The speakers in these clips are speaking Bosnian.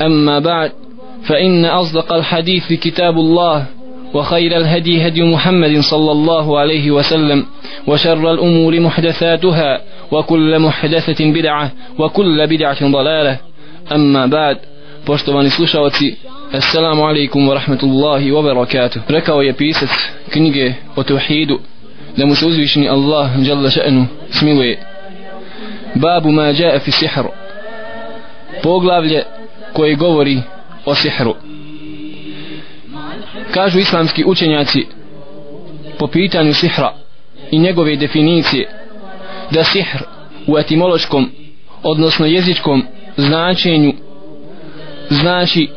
أما بعد فإن أصدق الحديث كتاب الله وخير الهدي هدي محمد صلى الله عليه وسلم وشر الأمور محدثاتها وكل محدثة بدعة وكل بدعة ضلالة أما بعد poštovani slušalci Assalamu alaikum wa rahmatullahi wa barakatuh Rekao je pisac knjige o tevhidu da mu se uzvišni Allah jalla še'nu smiluje Babu ma jae fi sihr Poglavlje koje govori o sihru. Kažu islamski učenjaci po pitanju sihra i njegove definicije da sihr u etimološkom odnosno jezičkom značenju znači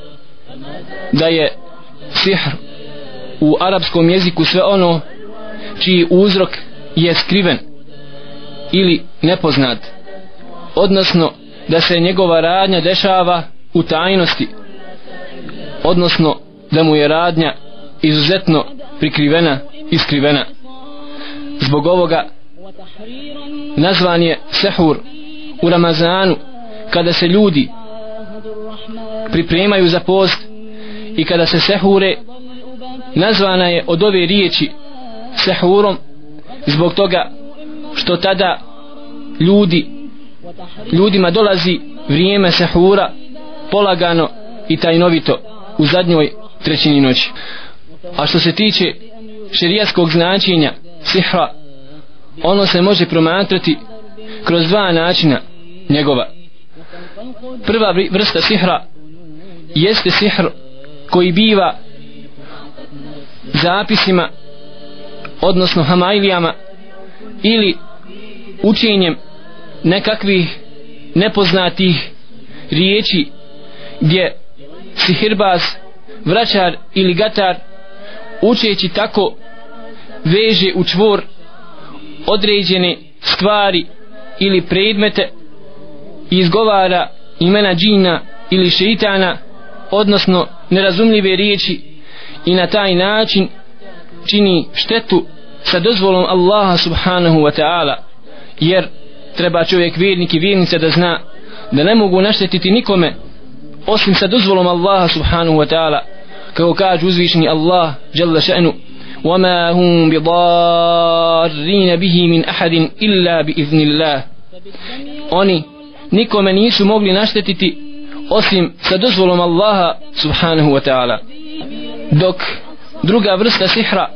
da je sihr u arapskom jeziku sve ono čiji uzrok je skriven ili nepoznat odnosno da se njegova radnja dešava u tajnosti odnosno da mu je radnja izuzetno prikrivena i skrivena zbog ovoga nazvan je sehur u Ramazanu kada se ljudi pripremaju za post i kada se sehure nazvana je od ove riječi sehurom zbog toga što tada ljudi ljudima dolazi vrijeme sehura polagano i tajnovito u zadnjoj trećini noći. A što se tiče šerijaskog značenja sihra ono se može promatrati kroz dva načina njegova. Prva vrsta sihra jeste sihr koji biva zapisima odnosno hamajlijama ili učenjem nekakvih nepoznatih riječi gdje sihirbaz vraćar ili gatar učeći tako veže u čvor određene stvari ili predmete i izgovara imena džina ili šeitana odnosno nerazumljive riječi i na taj način čini štetu sa dozvolom Allaha subhanahu wa ta'ala. Jer treba čovjek vjernik i vjernica da zna da ne mogu naštetiti nikome osim sa dozvolom Allaha subhanahu wa ta'ala kako kaže uzvišeni Allah jalla še'nu وما هم بضارين به من أحد إلا بإذن الله Oni nikome nisu mogli naštetiti osim sa dozvolom Allaha subhanahu wa ta'ala. Dok druga vrsta sihra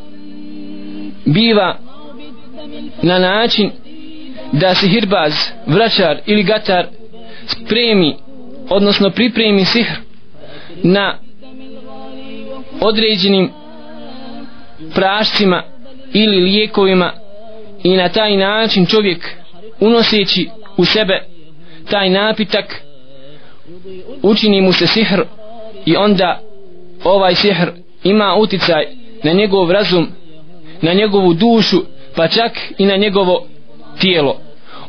biva na način da sihirbaz, vraćar ili gatar spremi odnosno pripremi sihr na određenim prašcima ili lijekovima i na taj način čovjek unoseći u sebe taj napitak učini mu se sihr i onda ovaj sihr ima uticaj na njegov razum na njegovu dušu pa čak i na njegovo tijelo.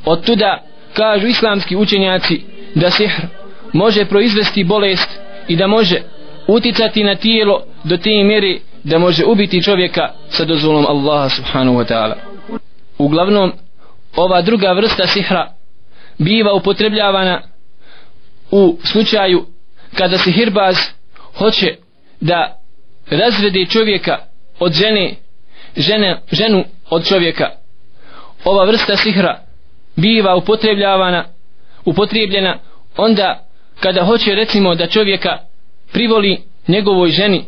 Od tuda kažu islamski učenjaci da sihr može proizvesti bolest i da može uticati na tijelo do te mjere da može ubiti čovjeka sa dozvolom Allaha subhanahu wa ta'ala. Uglavnom ova druga vrsta sihra biva upotrebljavana u slučaju kada se hirbaz hoće da razvede čovjeka od žene, žene ženu od čovjeka. Ova vrsta sihra biva upotrebljavana upotrebljena onda kada hoće recimo da čovjeka privoli njegovoj ženi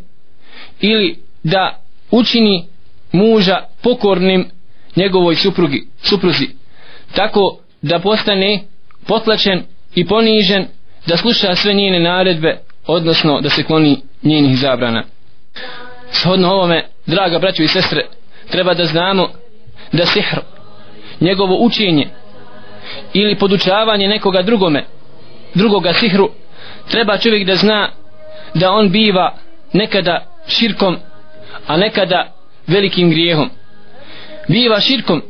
ili da učini muža pokornim njegovoj suprugi, supruzi tako da postane potlačen i ponižen da sluša sve njene naredbe odnosno da se kloni njenih zabrana. Shodno ovome draga braćo i sestre treba da znamo da sihr njegovo učenje ili podučavanje nekoga drugome drugoga sihru treba čovjek da zna da on biva nekada širkom a nekada velikim grijehom. Biva širkom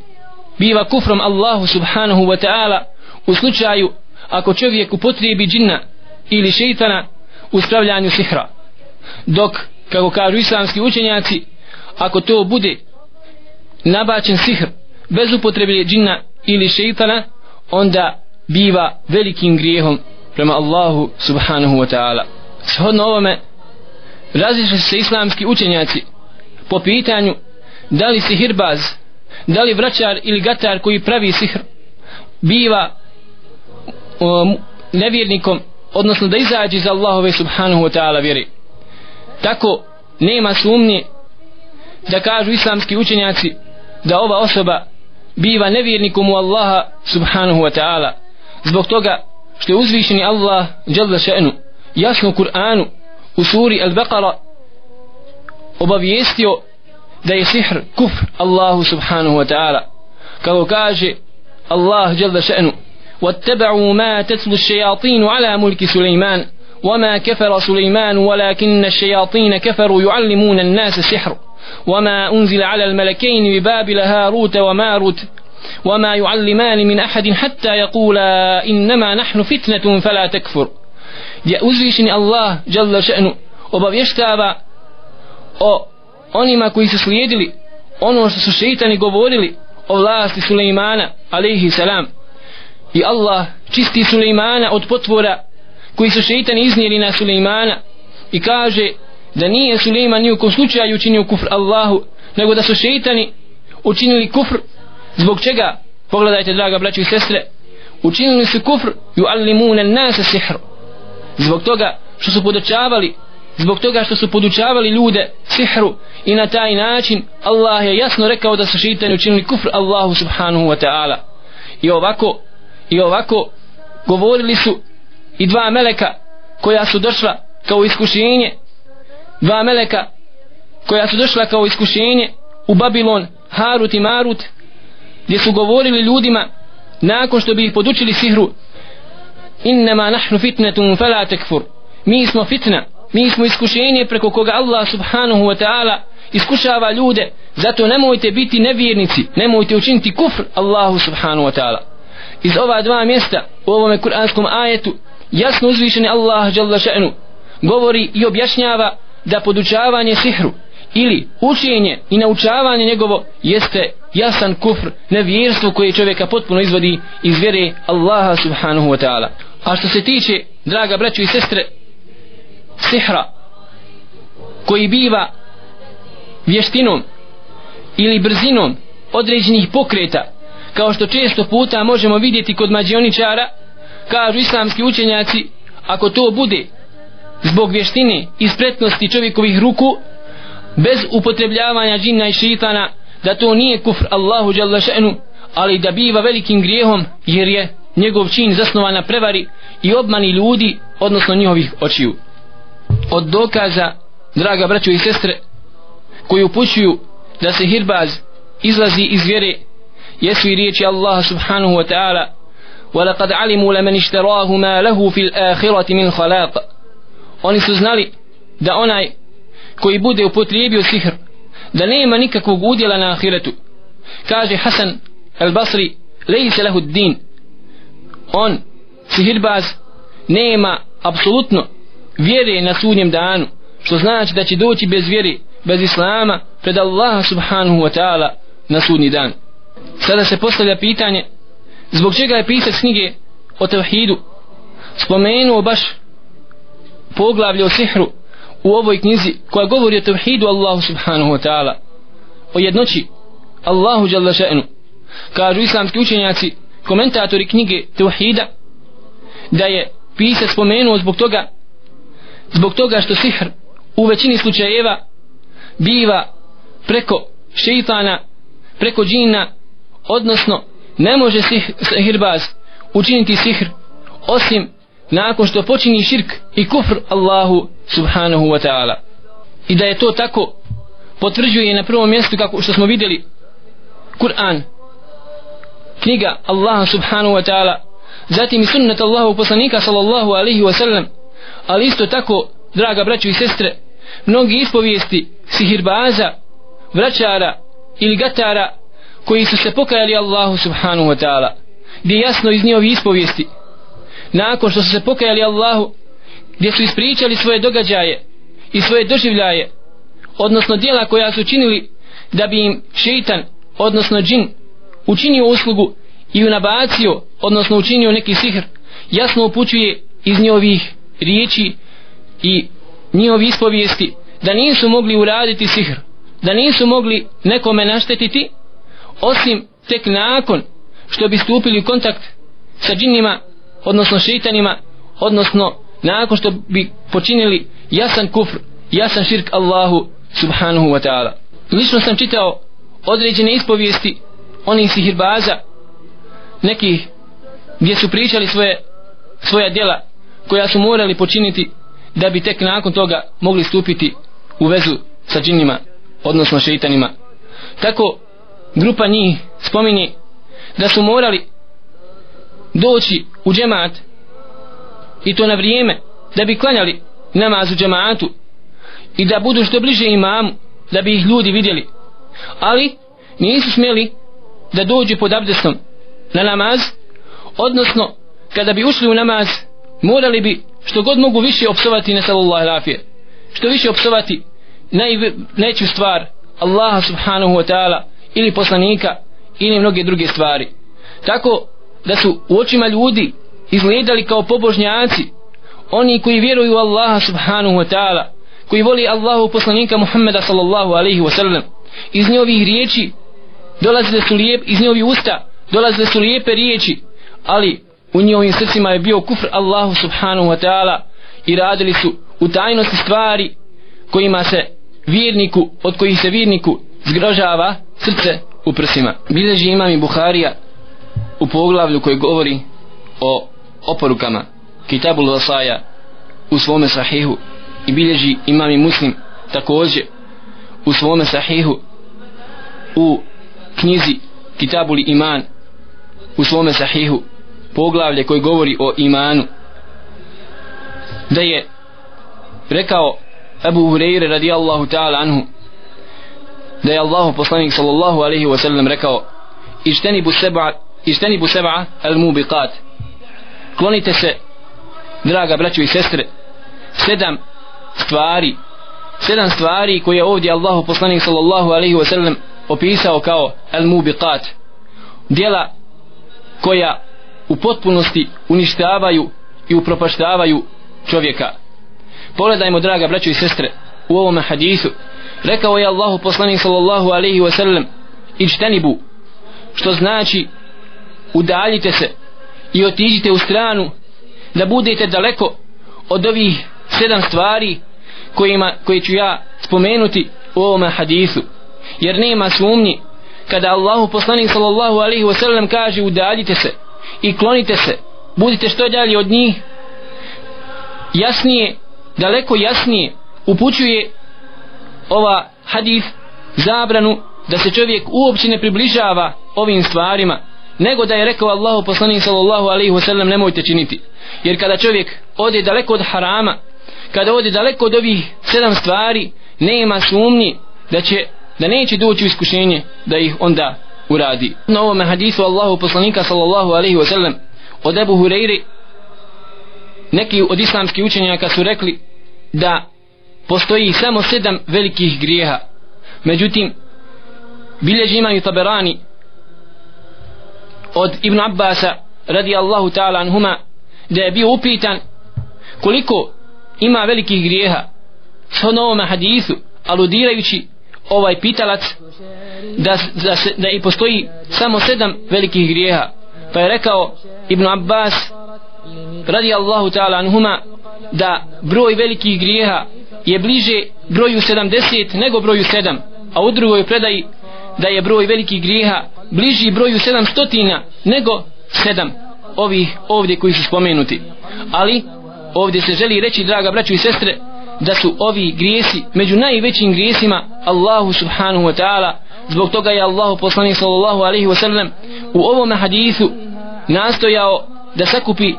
biva kufrom Allahu subhanahu wa ta'ala u slučaju ako čovjek upotrijebi džinna ili šeitana u spravljanju sihra. Dok kako kažu islamski učenjaci ako to bude nabačen sihr bez upotrebe džinna ili šeitana onda biva velikim grijehom prema Allahu subhanahu wa ta'ala. Shodno ovome razišli se islamski učenjaci po pitanju da li sihirbaz da li vraćar ili gatar koji pravi sihr biva um, nevjernikom odnosno da izađe iz Allahove subhanahu wa ta'ala vjeri tako nema sumnje da kažu islamski učenjaci da ova osoba biva nevjernikom u Allaha subhanahu wa ta'ala. Zbog toga što je uzvišeni Allah jalla še'nu jasno u Kur'anu u suri Al-Baqara obavijestio da je sihr kufr Allahu subhanahu wa ta'ala kako kaže Allah jalla še'nu واتبعوا ما تتلو الشياطين على ملك سليمان وما كفر سليمان ولكن الشياطين كفروا يعلمون الناس السحر وما أنزل على الملكين ببابل هاروت وماروت وما يعلمان من أحد حتى يقولا إنما نحن فتنة فلا تكفر. Gdje uzvišeni Allah žele še'nu obavještava o onima koji su slijedili ono što su šeitani govorili o vlasti Sulejmana alaihi salam. I Allah čisti Sulejmana od potvora koji su šeitani iznijeli na Sulejmana i kaže da nije Sulejman ni u kom slučaju učinio kufr Allahu nego da su šeitani učinili kufr zbog čega? Pogledajte draga braći i sestre učinili su kufr ju allimuna nasa sihr. Zbog toga što su podučavali zbog toga što su podučavali ljude sihru i na taj način Allah je jasno rekao da su šitani učinili kufr Allahu subhanahu wa ta'ala. I ovako i ovako govorili su i dva meleka koja su došla kao iskušenje dva meleka koja su došla kao iskušenje u Babilon Harut i Marut gdje su govorili ljudima nakon što bi ih podučili sihru innama nahnu fitnetum fela tekfur. Mi smo fitna mi smo iskušenje preko koga Allah subhanahu wa ta'ala iskušava ljude zato nemojte biti nevjernici nemojte učiniti kufr Allahu subhanahu wa ta'ala. Iz ova dva mjesta u ovome kuranskom ajetu jasno uzvišeni Allah govori i objašnjava da podučavanje sihru ili učenje i naučavanje njegovo jeste jasan kufr nevjerstvo koje čovjeka potpuno izvodi iz vjere Allaha subhanahu wa ta'ala. A što se tiče draga braćo i sestre sihra koji biva vještinom ili brzinom određenih pokreta kao što često puta možemo vidjeti kod mađioničara kažu islamski učenjaci ako to bude zbog vještine i spretnosti čovjekovih ruku bez upotrebljavanja džinna i šitana da to nije kufr Allahu dželle šenu ali da biva velikim grijehom jer je njegov čin zasnovan na prevari i obmani ljudi odnosno njihovih očiju. Od dokaza draga braćo i sestre koji upućuju da se hirbaz izlazi iz vjere jesu i riječi Allaha subhanahu wa ta'ala وَلَقَدْ عَلِمُوا لَمَنِ اشْتَرَاهُ مَا لَهُ فِي الْآخِرَةِ مِنْ خَلَاقَ Oni su znali da onaj koji bude upotrijebio sihr da nema nikakvog udjela na ahiretu. Kaže Hasan al Basri lejse lehu din on sihirbaz nema apsolutno vjere na sudnjem danu što znači da će doći bez vjere bez islama pred Allaha subhanahu wa ta'ala na sudnji dan. Sada se postavlja pitanje zbog čega je pisac knjige o tevhidu spomenuo baš poglavlje o sihru u ovoj knjizi koja govori o tevhidu Allahu subhanahu wa ta'ala o jednoći Allahu jalla še'nu. Kažu islamski učenjaci komentatori knjige tevhida da je pisac spomenuo zbog toga zbog toga što sihr u većini slučajeva biva preko šeitana preko džina odnosno ne može sihr, sihirbaz učiniti sihr osim nakon što počini širk i kufr Allahu subhanahu wa ta'ala. I da je to tako potvrđuje na prvom mjestu kako što smo vidjeli Kur'an knjiga Allaha subhanahu wa ta'ala zatim i sunnet Allahu poslanika sallallahu alaihi wa sallam ali isto tako draga braćo i sestre mnogi ispovijesti sihirbaza vraćara ili gatara koji su se pokajali Allahu subhanahu wa ta'ala gdje jasno iz njihovi ispovijesti nakon što su se pokajali Allahu gdje su ispričali svoje događaje i svoje doživljaje odnosno dijela koja su činili da bi im šeitan odnosno džin učinio uslugu i unabacio odnosno učinio neki sihr jasno upućuje iz njihovih riječi i njihovi ispovijesti da nisu mogli uraditi sihr da nisu mogli nekome naštetiti osim tek nakon što bi stupili u kontakt sa džinima odnosno šeitanima odnosno nakon što bi počinili jasan kufr jasan širk Allahu subhanahu wa ta'ala. Lično sam čitao određene ispovijesti onih sihirbaza nekih gdje su pričali svoje svoja djela koja su morali počiniti da bi tek nakon toga mogli stupiti u vezu sa džinima odnosno šeitanima. Tako grupa njih spominje da su morali doći u džemat. I to na vrijeme da bi klanjali namaz u džematu. I da budu što bliže imamu da bi ih ljudi vidjeli. Ali nisu smjeli da dođu pod abdestom na namaz odnosno kada bi ušli u namaz morali bi što god mogu više opsovati na sallallahu rafije što više opsovati najveću stvar Allaha subhanahu wa ta'ala ili poslanika ili mnoge druge stvari. Tako da su u očima ljudi izgledali kao pobožnjaci oni koji vjeruju u Allaha subhanahu wa ta'ala koji voli Allahu poslanika Muhammeda sallallahu alaihi wa sallam. Iz njihovih riječi dolazile su lijep iz njihovih usta dolazile su lijepe riječi ali u njihovim srcima je bio kufr Allahu subhanahu wa ta'ala i radili su u tajnosti stvari kojima se vjerniku od kojih se vjerniku zgrožava srce u prsima. Bileži imam i Buharija u poglavlju koji govori o oporukama Kitabul Vasaja u svome sahihu i bilježi imam i muslim također u svome sahihu u knjizi Kitabul Iman u svome sahihu poglavlje koji govori o imanu. Da je rekao Abu Hureyre radijallahu ta'ala anhu da je Allahu poslanik sallallahu alaihi wa sallam rekao ištenibu seba ištenibu seba al mubiqat klonite se draga braćo i sestre sedam stvari. Sedam stvari koje ovdje Allahu poslanik sallallahu alaihi wasallam opisao kao al mubiqat djela koja u potpunosti uništavaju i upropaštavaju čovjeka. Pogledajmo draga braćo i sestre u ovom hadisu. Rekao je Allahu poslanik sallallahu alaihi wasallam ičtenibu što znači udaljite se i otiđite u stranu da budete daleko od ovih sedam stvari kojima, koje ću ja spomenuti u ovom hadisu. Jer nema sumnji kada Allahu poslanik sallallahu alaihi wasallam kaže udaljite se i klonite se budite što dalje od njih jasnije daleko jasnije upućuje ova hadis zabranu da se čovjek uopće ne približava ovim stvarima nego da je rekao Allahu poslanik sallallahu alaihi wasallam nemojte činiti. Jer kada čovjek ode daleko od harama kada ode daleko od ovih sedam stvari nema sumnji da će da neće doći u iskušenje da ih onda uradi. Na ovom hadisu Allahu poslanika sallallahu alaihi wasallam od Ebu Hureyri neki od islamskih učenjaka su rekli da postoji samo sedam velikih grijeha. Međutim bilježi imam i taberani od Ibn Abbasa radi Allahu ta'ala anhuma da je bio upitan koliko ima velikih grijeha. S ovom hadisu aludirajući ovaj pitalac da, da, se, da i postoji samo sedam velikih grijeha. Pa je rekao Ibn Abbas radi Allahu ta'ala anhuma da broj velikih grijeha je bliže broju 70 nego broju 7 a u drugoj predaji da je broj velikih grijeha bliži broju 700 nego 7 ovih ovdje koji su spomenuti. Ali ovdje se želi reći draga braćo i sestre da su ovi grijesi među najvećim grijesima Allahu subhanahu wa ta'ala. Zbog toga je Allahu poslanik sallallahu alaihi wa sallam u ovom hadisu nastojao da sakupi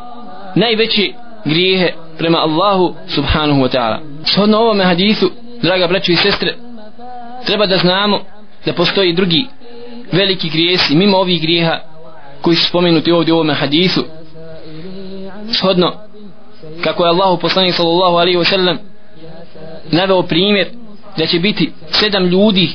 najveće grijehe prema Allahu subhanahu wa ta'ala. Shodno ovome hadisu draga braćo i sestre treba da znamo da postoji drugi veliki grijesi mimo ovih grijeha koji su spomenuti ovdje u ovome hadisu. Shodno kako je Allahu poslanik sallallahu alaihi wa sallam naveo primjer da će biti sedam ljudi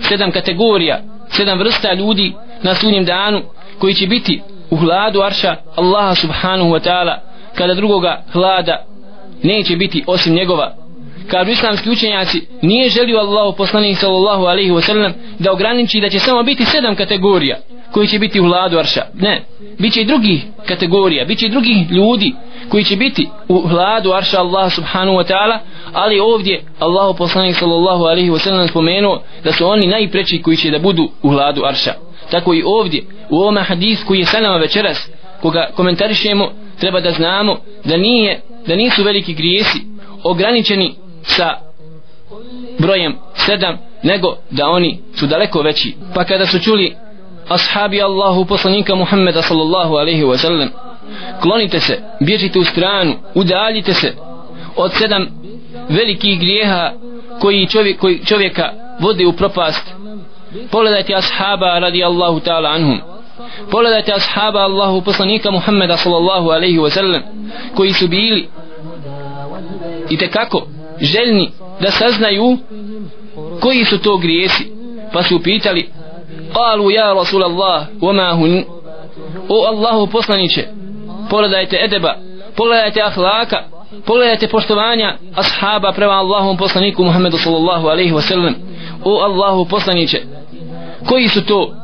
sedam kategorija sedam vrsta ljudi na sunjem danu koji će biti u hladu arša Allaha subhanahu wa ta'ala. Kada drugoga hlada neće biti osim njegova kažu islamski učenjaci nije želio Allahu poslanik sallallahu alaihi wasallam da ograniči da će samo biti sedam kategorija koji će biti u hladu arša. Ne, bit će i drugih kategorija bit će i drugih ljudi koji će biti u hladu arša Allah subhanahu wa ta'ala ali ovdje Allah poslanik sallallahu alaihi wasallam spomenuo da su oni najpreći koji će da budu u hladu arša. Tako i ovdje u ovom hadisu koji je sa nama večeras koga komentarišemo treba da znamo da nije da nisu veliki grijesi ograničeni sa brojem sedam nego da oni su daleko veći. Pa kada su čuli ashabi Allahu poslanika Muhammeda sallallahu alaihi wa sallam klonite se, bježite u stranu udaljite se od sedam velikih grijeha koji, čovjek, koji čovjeka vode u propast. Pogledajte ashaba radi Allahu ta'ala anhum. Pogledajte ashaba Allahu poslanika Muhammeda sallallahu alaihi wa sallam koji su bili i tekako željni da saznaju koji su to grijesi. Pa su pitali قالوا يا رسول الله وما hun o Allahu poslaniće pogledajte edeba pogledajte ahlaka pogledajte poštovanja ashaba prema Allahom poslaniku Muhammedu sallallahu alaihi wa sallam. O Allahu poslaniće koji su to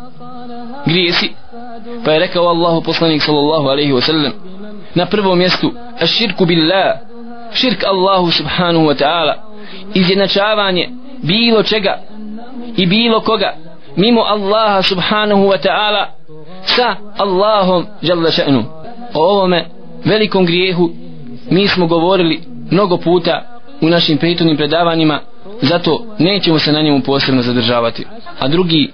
grijesi? Pa je rekao Allahu poslanik sallallahu alaihi wa sallam na prvom mjestu aširku billah širk Allahu subhanahu wa ta'ala. Izjednačavanje bilo čega i bilo koga mimo Allaha subhanahu wa ta'ala sa Allahom jalla še'nu. O ovome velikom grijehu mi smo govorili mnogo puta u našim prethodnim predavanjima zato nećemo se na njemu posebno zadržavati. A drugi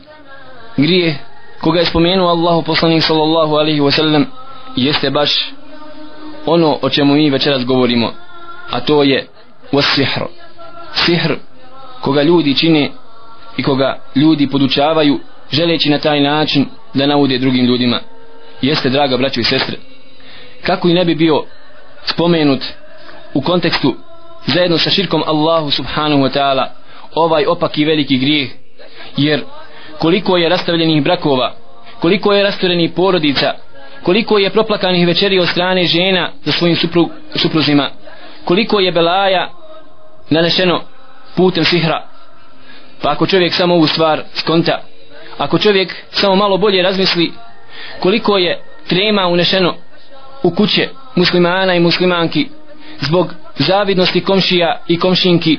grijeh koga je spomenuo Allahu poslanik sallallahu alaihi wa sallam jeste baš ono o čemu mi večeras govorimo a to je sihr sihr koga ljudi čine i koga ljudi podučavaju želeći na taj način da naude drugim ljudima. Jeste draga braćo i sestre kako i ne bi bio spomenut u kontekstu zajedno sa širkom Allahu subhanahu wa ta'ala ovaj opak i veliki grijeh jer koliko je rastavljenih brakova koliko je rastavljenih porodica koliko je proplakanih večeri od strane žena za svojim supru, supruzima koliko je belaja nanešeno putem sihra. Pa ako čovjek samo ovu stvar skonta ako čovjek samo malo bolje razmisli koliko je trema unešeno u kuće muslimana i muslimanki zbog zavidnosti komšija i komšinki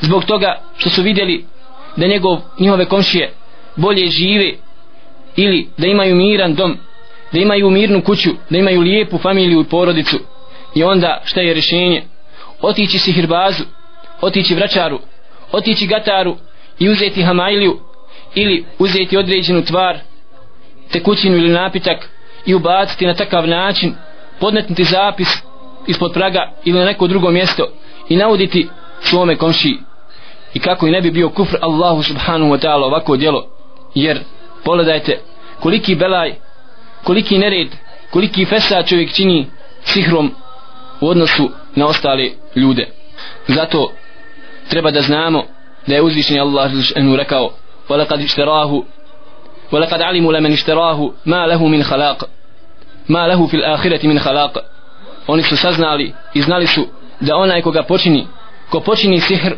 zbog toga što su vidjeli da njegov, njihove komšije bolje žive ili da imaju miran dom da imaju mirnu kuću da imaju lijepu familiju i porodicu. I onda šta je rješenje? Otići sihirbazu otići vraćaru, otići gataru i uzeti hamajliju ili uzeti određenu tvar tekućinu ili napitak i ubaciti na takav način podnetnuti zapis ispod praga ili na neko drugo mjesto i nauditi svome komši. I kako i ne bi bio kufr Allahu subhanahu wa ta'ala ovako djelo. Jer pogledajte koliki belaj koliki nered koliki fesa čovjek čini sihrom u odnosu na ostale ljude. Zato treba da znamo da je uzvišni Allah Žešenu rekao وَلَقَدْ اِشْتَرَاهُ وَلَقَدْ عَلِمُ لَمَنْ اِشْتَرَاهُ مَا لَهُ مِنْ خَلَاقَ مَا لَهُ فِي الْآخِرَةِ مِنْ خَلَاقَ Oni su saznali i znali su da onaj koga počini ko počini sihr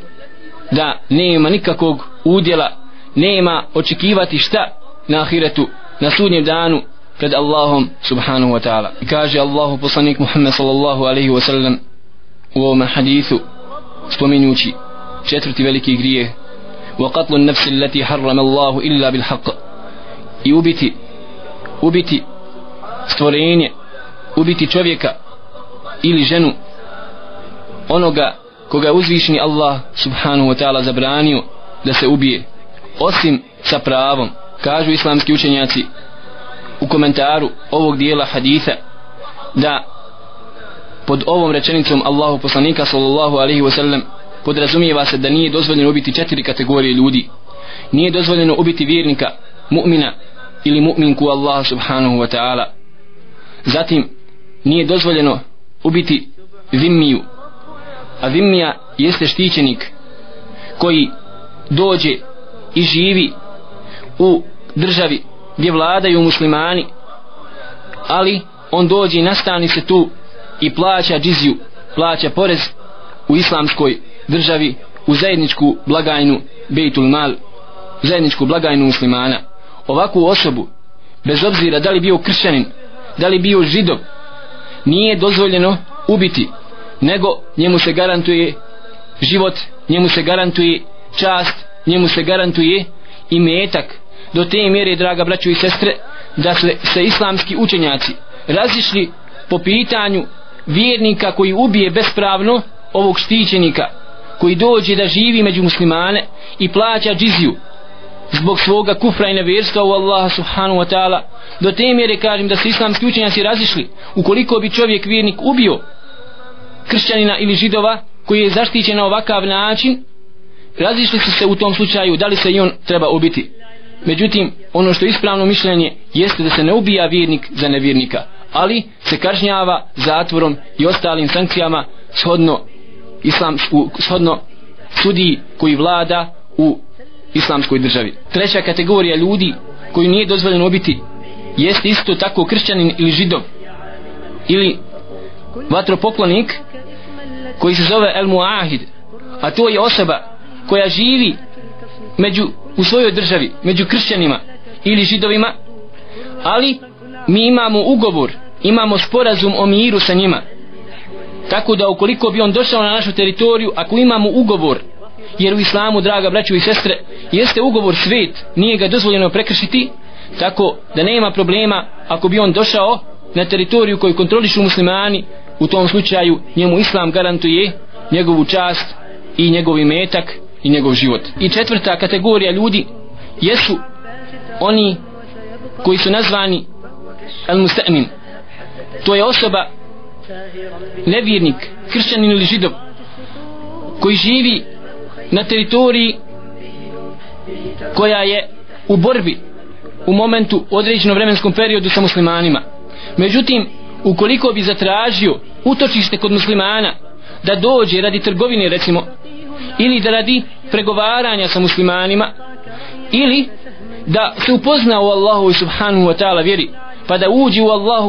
da nema nikakvog udjela nema očekivati šta na ahiretu na sudnjem danu pred Allahom subhanahu wa ta'ala. Kaže Allahu poslanik Muhammed sallallahu alaihi wa sallam u ovom hadithu spominjući četvrti veliki grije wa qatlu nafsi allati harrama Allahu illa bil haqq. I ubiti ubiti stvorenje ubiti čovjeka ili ženu onoga koga uzvišni Allah subhanahu wa ta'ala zabranio da se ubije osim sa pravom. Kažu islamski učenjaci u komentaru ovog dijela haditha da pod ovom rečenicom Allahu poslanika sallallahu alaihi wasallam podrazumijeva se da nije dozvoljeno ubiti četiri kategorije ljudi. Nije dozvoljeno ubiti vjernika mu'mina ili mu'minku Allaha subhanahu wa ta'ala. Zatim nije dozvoljeno ubiti zimmiju a zimmija jeste štićenik koji dođe i živi u državi gdje vladaju muslimani ali on dođe i nastani se tu i plaća džiziju plaća porez u islamskoj državi u zajedničku blagajnu Bejtul Mal zajedničku blagajnu muslimana. Ovakvu osobu bez obzira da li bio kršćanin da li bio židov nije dozvoljeno ubiti nego njemu se garantuje život njemu se garantuje čast njemu se garantuje i metak do te mjere draga braćo i sestre da se, se islamski učenjaci razišli po pitanju vjernika koji ubije bespravno ovog štićenika koji dođe da živi među muslimane i plaća džiziju zbog svoga kufra i nevjerstva u Allaha subhanahu wa ta'ala. Do te mjere kažem da se islamski učenjaci razišli ukoliko bi čovjek vjernik ubio kršćanina ili židova koji je zaštićen na ovakav način razišli su se u tom slučaju da li se i on treba ubiti međutim ono što je ispravno mišljenje jeste da se ne ubija vjernik za nevjernika ali se kažnjava zatvorom i ostalim sankcijama shodno islamsku shodno sudiji koji vlada u islamskoj državi. Treća kategorija ljudi koju nije dozvoljeno ubiti jeste isto tako kršćanin ili židov ili vatropoklonik koji se zove El Muahid a to je osoba koja živi među, u svojoj državi među kršćanima ili židovima ali mi imamo ugovor imamo sporazum o miru sa njima. Tako da ukoliko bi on došao na našu teritoriju ako imamo ugovor jer u islamu draga braćo i sestre jeste ugovor svet nije ga dozvoljeno prekršiti tako da nema problema ako bi on došao na teritoriju koju kontrolišu muslimani u tom slučaju njemu islam garantuje njegovu čast i njegov metak i njegov život. I četvrta kategorija ljudi jesu oni koji su nazvani al musta'min to je osoba nevjernik, kršćanin ili židov koji živi na teritoriji koja je u borbi u momentu određenom vremenskom periodu sa muslimanima. Međutim ukoliko bi zatražio utočište kod muslimana da dođe radi trgovine recimo ili da radi pregovaranja sa muslimanima. Ili da se upozna u Allahu subhanahu wa ta'ala vjeri. Pa da uđe u Allahu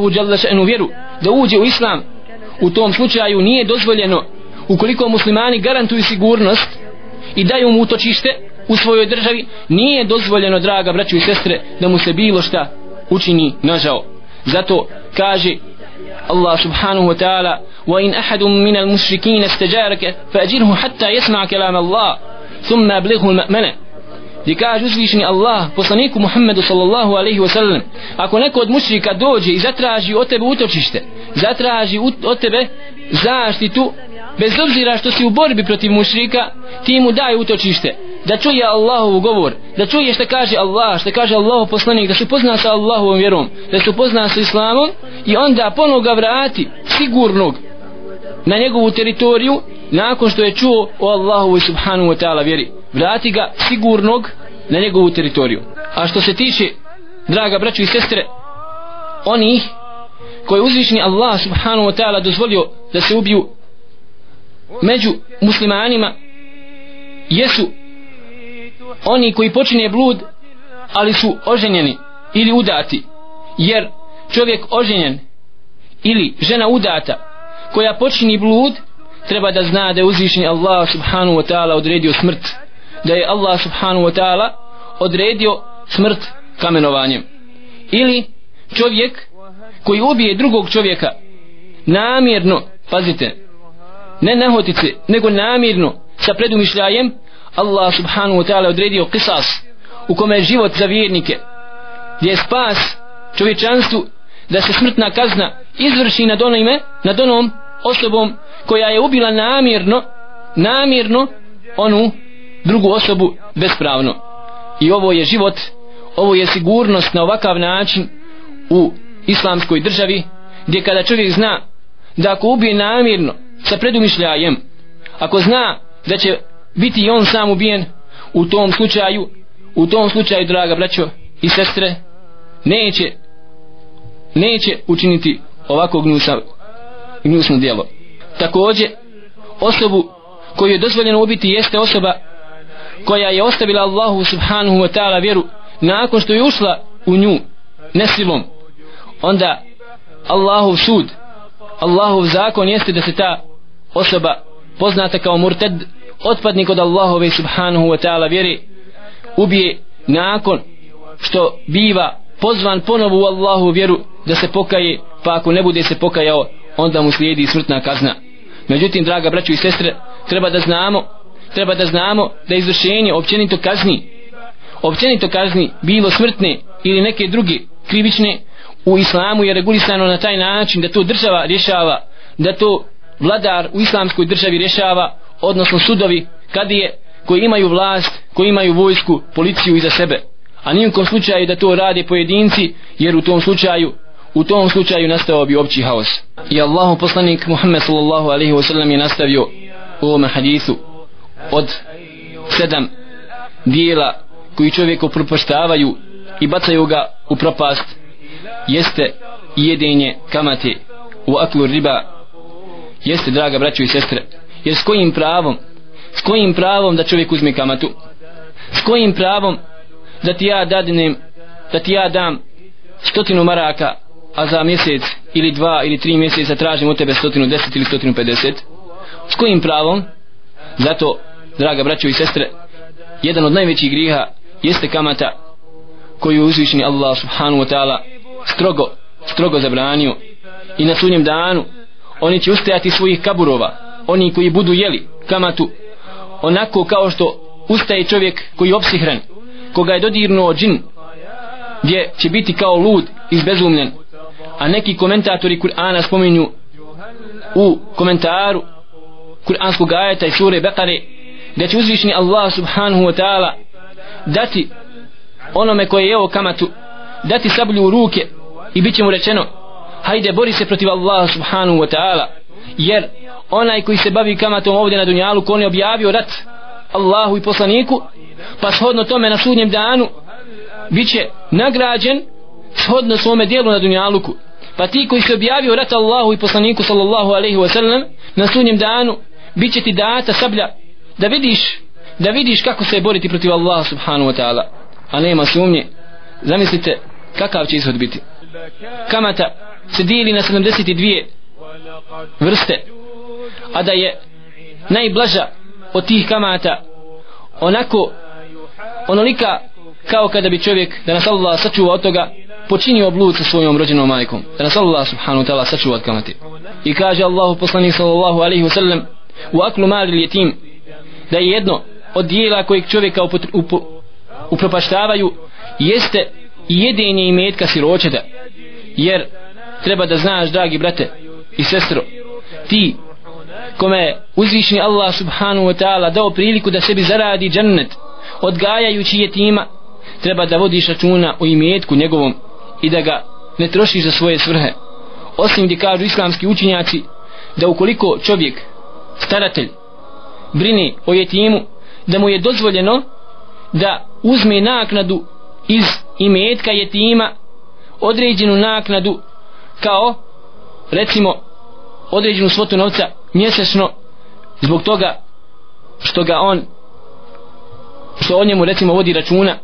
u vjeru. Da uđe u islam. U tom slučaju nije dozvoljeno ukoliko muslimani garantuju sigurnost i daju mu utočište u svojoj državi nije dozvoljeno draga braću i sestre da mu se bilo šta učini nažao zato kaže الله سبحانه وتعالى وإن أحد من المشركين استجارك فأجره حتى يسمع كلام الله ثم أبلغه المأمنة لكاج أزلشني الله وصنيك محمد صلى الله عليه وسلم أكون أكود مشركة دوجي إذا تراجي أتبه أتوششت إذا تراجي أتبه زاشتتو bez obzira što si u borbi protiv mušrika ti mu daj utočište da čuje Allahov govor da čuje što kaže Allah što kaže Allahov poslanik da se pozna sa Allahovom vjerom da se pozna sa Islamom i onda ponovo ga vrati sigurnog na njegovu teritoriju nakon što je čuo o Allahu subhanu wa ta'ala vjeri. Vrati ga sigurnog na njegovu teritoriju. A što se tiče draga braćo i sestre onih koji uzvišni Allah subhanu wa ta'ala dozvolio da se ubiju među muslimanima jesu oni koji počine blud ali su oženjeni ili udati. Jer čovjek oženjen ili žena udata koja počini blud treba da zna da je uzvišni Allah subhanahu wa ta'ala odredio smrt. Da je Allah subhanahu wa ta'ala odredio smrt kamenovanjem. Ili čovjek koji ubije drugog čovjeka namjerno pazite ne nahotice nego namjerno sa predumišljajem Allah subhanahu wa ta'ala odredio kisas u kome je život za vjernike gdje je spas čovječanstvu da se smrtna kazna izvrši nad onime nad onom osobom koja je ubila namjerno namjerno onu drugu osobu bespravno. I ovo je život ovo je sigurnost na ovakav način u islamskoj državi gdje kada čovjek zna da ako ubije namjerno sa predumišljajem ako zna da će biti on sam ubijen u tom slučaju u tom slučaju draga braćo i sestre neće neće učiniti ovako gnusa, gnusno djelo. Takođe osobu koju je dozvoljeno ubiti jeste osoba koja je ostavila Allahu subhanahu wa ta'ala vjeru nakon što je ušla u nju nesilom. Onda Allahov sud Allahov zakon jeste da se ta osoba poznata kao murted otpadnik od Allahove subhanahu wa ta'ala vjeri ubije nakon što biva pozvan ponovo u Allahu vjeru da se pokaje pa ako ne bude se pokajao onda mu slijedi smrtna kazna. Međutim draga braćo i sestre treba da znamo treba da znamo da izvršenje općenito kazni općenito kazni bilo smrtne ili neke druge krivične u islamu je regulisano na taj način da to država rješava da to vladar u islamskoj državi rješava odnosno sudovi kad je koji imaju vlast koji imaju vojsku policiju iza sebe. A nijekom slučaju da to rade pojedinci jer u tom slučaju u tom slučaju nastao bi opći haos. I Allahu poslanik Muhammed sallallahu alaihi wa sallam je nastavio u ovom hadisu od sedam dijela koji čovjeku propoštavaju i bacaju ga u propast jeste jedenje kamate u aklu riba. Jeste draga braćo i sestre jer s kojim pravom s kojim pravom da čovjek uzme kamatu? S kojim pravom da ti ja dadnem da ti ja dam stotinu maraka a za mjesec ili dva ili tri mjeseca tražim od tebe stotinu deset ili stotinu pedeset? S kojim pravom? Zato draga braćo i sestre jedan od najvećih griha jeste kamata koju uzvišeni Allah subhanahu wa ta'ala strogo strogo zabranio. I na sunjem danu oni će ustajati svojih kaburova oni koji budu jeli kamatu onako kao što ustaje čovjek koji je opsihran koga je dodirnuo džin gdje će biti kao lud izbezumljen. A neki komentatori Kur'ana spominju u komentaru Kur'anskog ajeta i sure Bekare da će uzvišni Allah subhanahu wa ta'ala dati onome koje je evo kamatu dati sablju u ruke i bit će mu rečeno hajde bori se protiv Allah subhanahu wa ta'ala jer onaj koji se bavi kamatom ovdje na dunjalu ko on je objavio rat Allahu i poslaniku pa shodno tome na sudnjem danu bit će nagrađen shodno svome dijelu na dunjaluku. Pa ti koji se objavio rat Allahu i poslaniku sallallahu alaihi wasallam na sudnjem danu bit će ti data sablja da vidiš da vidiš kako se boriti protiv Allaha subhanahu wa ta'ala. A nema sumnje zamislite kakav će ishod biti. Kamata se dijeli na 72 vrste a da je najblaža od tih kamata onako onolika kao kada bi čovjek da nas Allah sačuva od toga počinio blud sa svojom rođenom majkom. Da nas Allah subhanahu wa ta'ala sačuva od kamati i kaže Allahu poslanik sallallahu alaihi wa sallam u aklu mali ljetim. Da je jedno od dijela kojeg čovjeka upropaštavaju jeste jedenje i metka siročeta. Jer treba da znaš dragi brate i sestro ti kome uzvišni Allah subhanahu wa ta'ala dao priliku da sebi zaradi džennet odgajajući jetima treba da vodiš računa o imetku njegovom i da ga ne trošiš za svoje svrhe. Osim gdje kažu islamski učinjaci da ukoliko čovjek staratelj brini o jetimu da mu je dozvoljeno da uzme naknadu iz imetka jetima određenu naknadu kao recimo određenu svotu novca mjesečno zbog toga što ga on što o njemu recimo vodi računa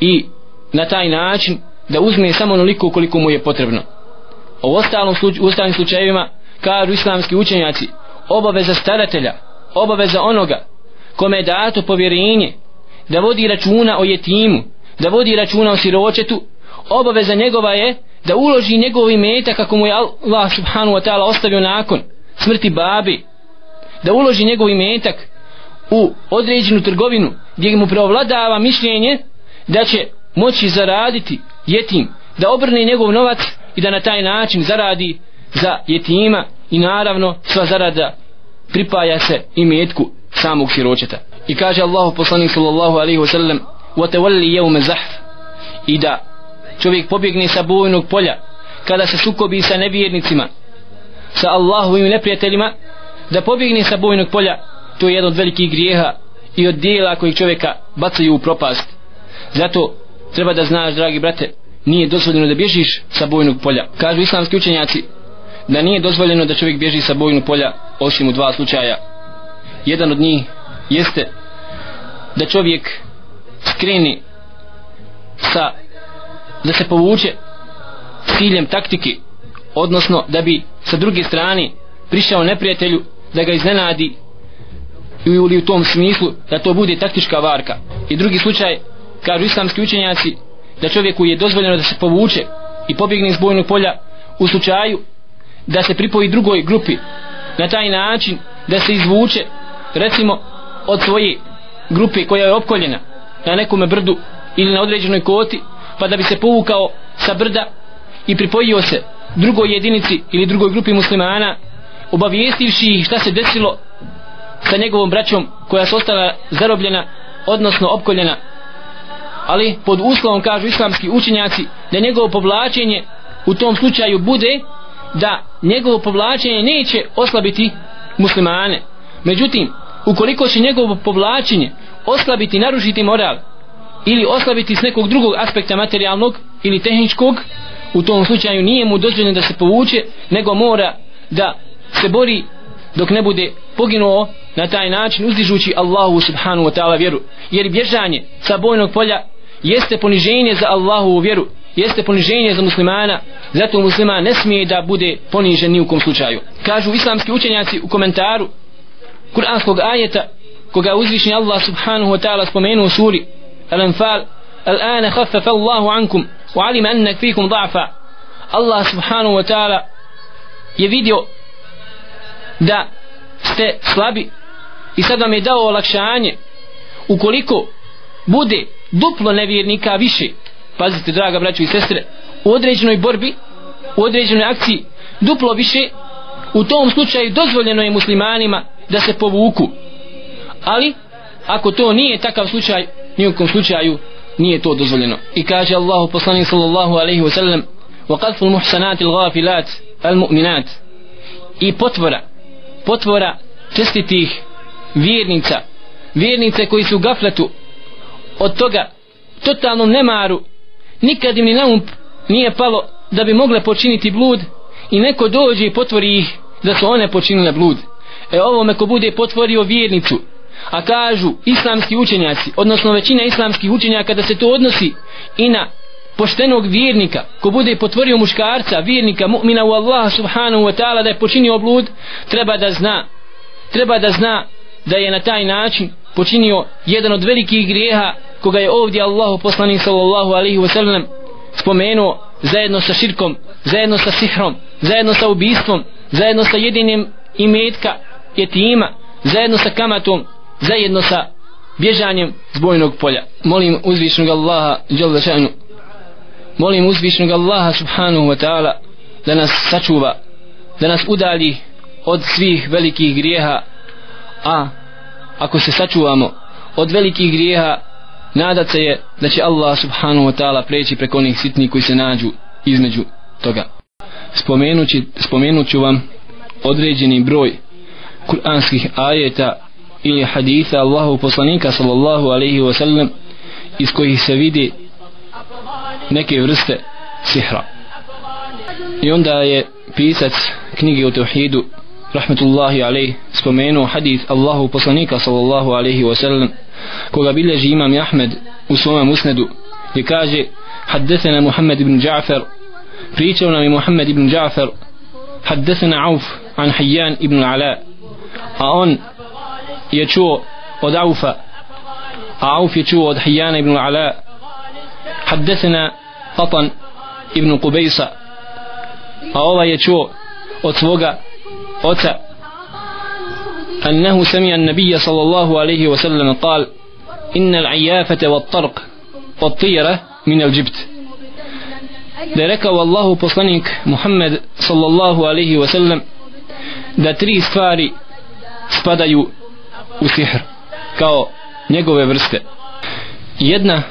i na taj način da uzme samo onoliko koliko mu je potrebno. U ostalom sluč, u ostalim slučajevima kažu islamski učenjaci obaveza staratelja obaveza onoga kome je dato povjerenje da vodi računa o jetimu da vodi računa o siročetu obaveza njegova je da uloži njegov imetak kako mu je Allah subhanu wa ta'ala ostavio nakon smrti babi. Da uloži njegov imetak u određenu trgovinu gdje mu preovladava mišljenje da će moći zaraditi jetim, da obrne njegov novac i da na taj način zaradi za jetima. I naravno sva zarada pripaja se i metku samog siročeta. I kaže Allahu poslanik sallallahu alaihi wa sallam وَتَوَلِّ يَوْمَ i da čovjek pobjegne sa bojnog polja kada se sukobi sa nevjernicima sa Allahovim neprijateljima da pobjegne sa bojnog polja to je jedan od velikih grijeha i od dijela kojih čovjeka bacaju u propast. Zato treba da znaš dragi brate nije dozvoljeno da bježiš sa bojnog polja. Kažu islamski učenjaci da nije dozvoljeno da čovjek bježi sa bojnog polja osim u dva slučaja. Jedan od njih jeste da čovjek skreni sa da se povuče ciljem taktike odnosno da bi sa druge strane prišao neprijatelju da ga iznenadi ili u tom smislu da to bude taktička varka. I drugi slučaj kažu islamski učenjaci da čovjeku je dozvoljeno da se povuče i pobjegne iz bojnog polja u slučaju da se pripoji drugoj grupi na taj način da se izvuče recimo od svoje grupe koja je opkoljena na nekome brdu ili na određenoj koti pa da bi se povukao sa brda i pripojio se drugoj jedinici ili drugoj grupi muslimana obavijestivši ih šta se desilo sa njegovom braćom koja se ostala zarobljena odnosno opkoljena. Ali pod uslovom kažu islamski učenjaci da njegovo povlačenje u tom slučaju bude da njegovo povlačenje neće oslabiti muslimane. Međutim ukoliko će njegovo povlačenje oslabiti narušiti moral ili oslabiti s nekog drugog aspekta materijalnog ili tehničkog u tom slučaju nije mu dozvoljeno da se povuče nego mora da se bori dok ne bude poginuo na taj način uzdižući Allahu subhanu wa ta'ala vjeru. Jer bježanje sa bojnog polja jeste poniženje za Allahu vjeru jeste poniženje za muslimana zato musliman ne smije da bude ponižen ni u kom slučaju. Kažu islamski učenjaci u komentaru kuranskog ajeta koga uzvišnji Allah subhanahu wa ta'ala spomenuo u suri Al-Anfal خفف الله عنكم وعلم ankum wa ضعفا. annak fikum وتعالى Allah subhanahu wa ta'ala je da ste slabi i sad vam je dao olakšanje. Ukoliko bude duplo nevjernika više pazite draga braćo i sestre u određenoj borbi u određenoj akciji duplo više u tom slučaju dozvoljeno je muslimanima da se povuku. Ali ako to nije takav slučaj nijekom slučaju nije to dozvoljeno. I kaže Allahu poslanik sallallahu alaihi wa sallam wa qadfu muhsanati al-ghafilat i potvora potvora čestitih vjernica vjernice koji su gafletu od toga totalnom nemaru nikad im ni na um nije palo da bi mogle počiniti blud i neko dođe i potvori ih da su one počinile blud. E ovome ko bude potvorio vjernicu a kažu islamski učenjaci odnosno većina islamskih učenjaka da se to odnosi i na poštenog vjernika ko bude potvorio muškarca vjernika mu'mina u Allah subhanahu wa ta'ala da je počinio blud treba da zna treba da zna da je na taj način počinio jedan od velikih grijeha koga je ovdje Allahu poslanik sallallahu alaihi wa sallam spomenuo zajedno sa širkom zajedno sa sihrom zajedno sa ubistvom zajedno sa jedinim imetka jetima zajedno sa kamatom zajedno sa bježanjem zbojnog polja. Molim uzvišnog Allaha džel šanu. Molim uzvišnog Allaha subhanahu wa ta'ala da nas sačuva da nas udalji od svih velikih grijeha. A ako se sačuvamo od velikih grijeha nadat se je da će Allah subhanahu wa ta'ala preći preko onih sitnih koji se nađu između toga. Spomenući, spomenuću vam određeni broj kuranskih ajeta ili hadisa Allahu poslanika sallallahu alaihi wa sallam iz kojih se vidi neke vrste sihra. I onda je pisac knjige o tevhidu rahmetullahi alaih spomenuo hadis Allahu poslanika sallallahu alaihi wa sallam koga bilježi imam Ahmed u svom musnedu gdje kaže haddesena Muhammed ibn Ja'far pričao nam je Muhammed ibn Ja'far haddesena Auf an Hayyan ibn Ala a on je čuo od Aufa a Auf je čuo od Hijana ibn Ala حدثنا قطن ibn Qubejsa a ova je čuo od svoga oca أنه سمع النبي صلى الله عليه وسلم قال إن العيافة والطرق والطيرة من الجبت da je rekao Allahu poslanik Muhammed sallallahu alaihi wa sallam da tri stvari spadaju u sihr kao njegove vrste. Jedna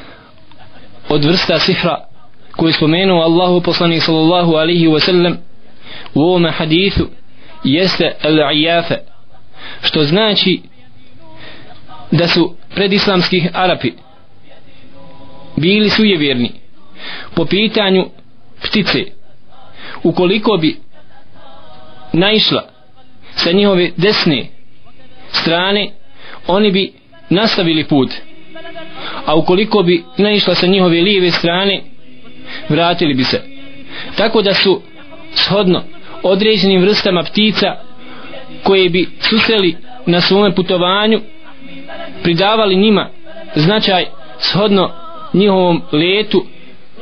od vrsta sihra koju spomenuo Allahu poslanik sallallahu alihi wasallam u ovome hadithu jeste al-ijafe što znači da su predislamskih Arapi bili sujevjerni po pitanju ptice. Ukoliko bi naišla sa njihove desne strane oni bi nastavili put. A ukoliko bi naišla sa njihove lijeve strane vratili bi se. Tako da su shodno određenim vrstama ptica koje bi susreli na svome putovanju pridavali njima značaj shodno njihovom letu